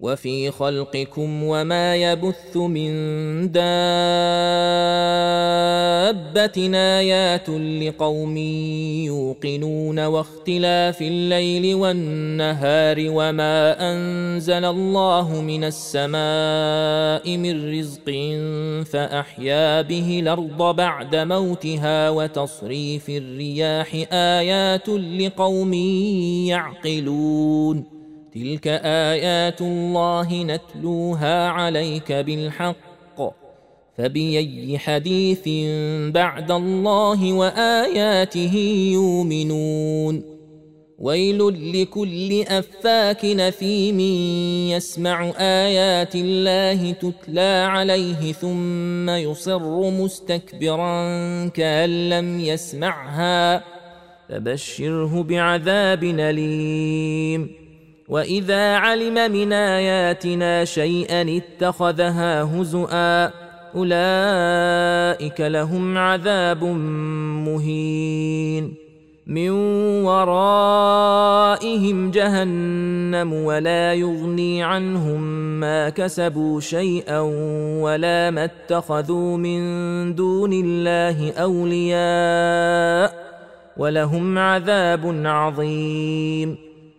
وفي خلقكم وما يبث من دابة آيات لقوم يوقنون واختلاف الليل والنهار وما أنزل الله من السماء من رزق فأحيا به الأرض بعد موتها وتصريف الرياح آيات لقوم يعقلون تلك ايات الله نتلوها عليك بالحق فباي حديث بعد الله واياته يؤمنون ويل لكل افاك نثيم يسمع ايات الله تتلى عليه ثم يصر مستكبرا كان لم يسمعها فبشره بعذاب اليم واذا علم من اياتنا شيئا اتخذها هزؤا اولئك لهم عذاب مهين من ورائهم جهنم ولا يغني عنهم ما كسبوا شيئا ولا ما اتخذوا من دون الله اولياء ولهم عذاب عظيم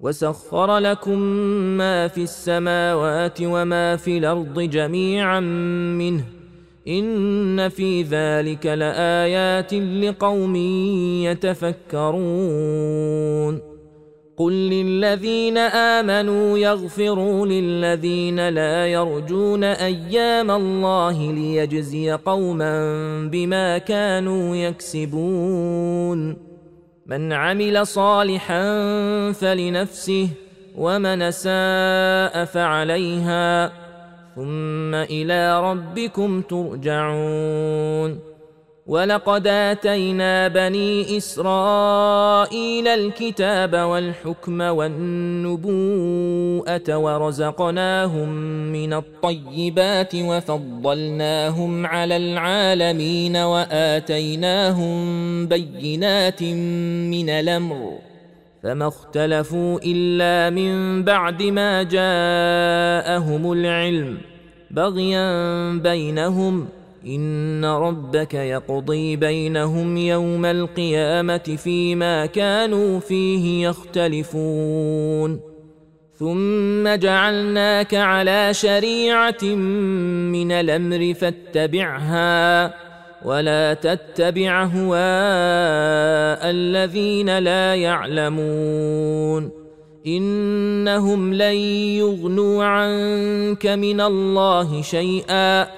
وسخر لكم ما في السماوات وما في الأرض جميعا منه ان في ذلك لايات لقوم يتفكرون قل للذين امنوا يغفروا للذين لا يرجون أيام الله ليجزي قوما بما كانوا يكسبون من عمل صالحا فلنفسه ومن ساء فعليها ثم إلى ربكم ترجعون. ولقد اتينا بني اسرائيل الكتاب والحكم والنبوءه ورزقناهم من الطيبات وفضلناهم على العالمين واتيناهم بينات من الامر فما اختلفوا الا من بعد ما جاءهم العلم بغيا بينهم ان ربك يقضي بينهم يوم القيامه فيما كانوا فيه يختلفون ثم جعلناك على شريعه من الامر فاتبعها ولا تتبع هواء الذين لا يعلمون انهم لن يغنوا عنك من الله شيئا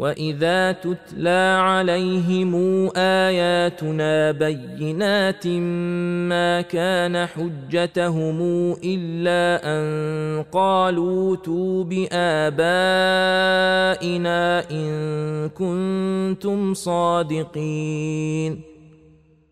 واذا تتلى عليهم اياتنا بينات ما كان حجتهم الا ان قالوا تو بابائنا ان كنتم صادقين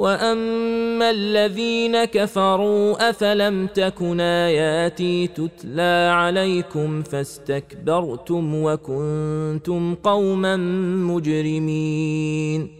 واما الذين كفروا افلم تكن اياتي تتلى عليكم فاستكبرتم وكنتم قوما مجرمين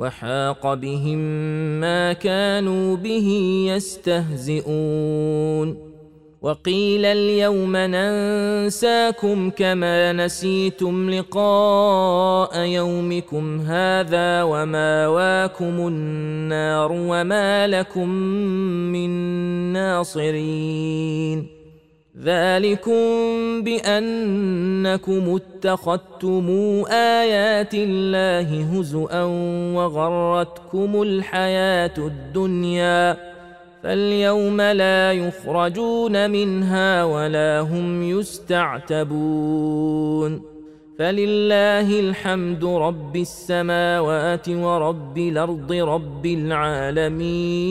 وحاق بهم ما كانوا به يستهزئون. وقيل اليوم ننساكم كما نسيتم لقاء يومكم هذا وماواكم النار وما لكم من ناصرين. ذلكم بانكم اتخذتم ايات الله هزءا وغرتكم الحياة الدنيا فاليوم لا يخرجون منها ولا هم يستعتبون فلله الحمد رب السماوات ورب الأرض رب العالمين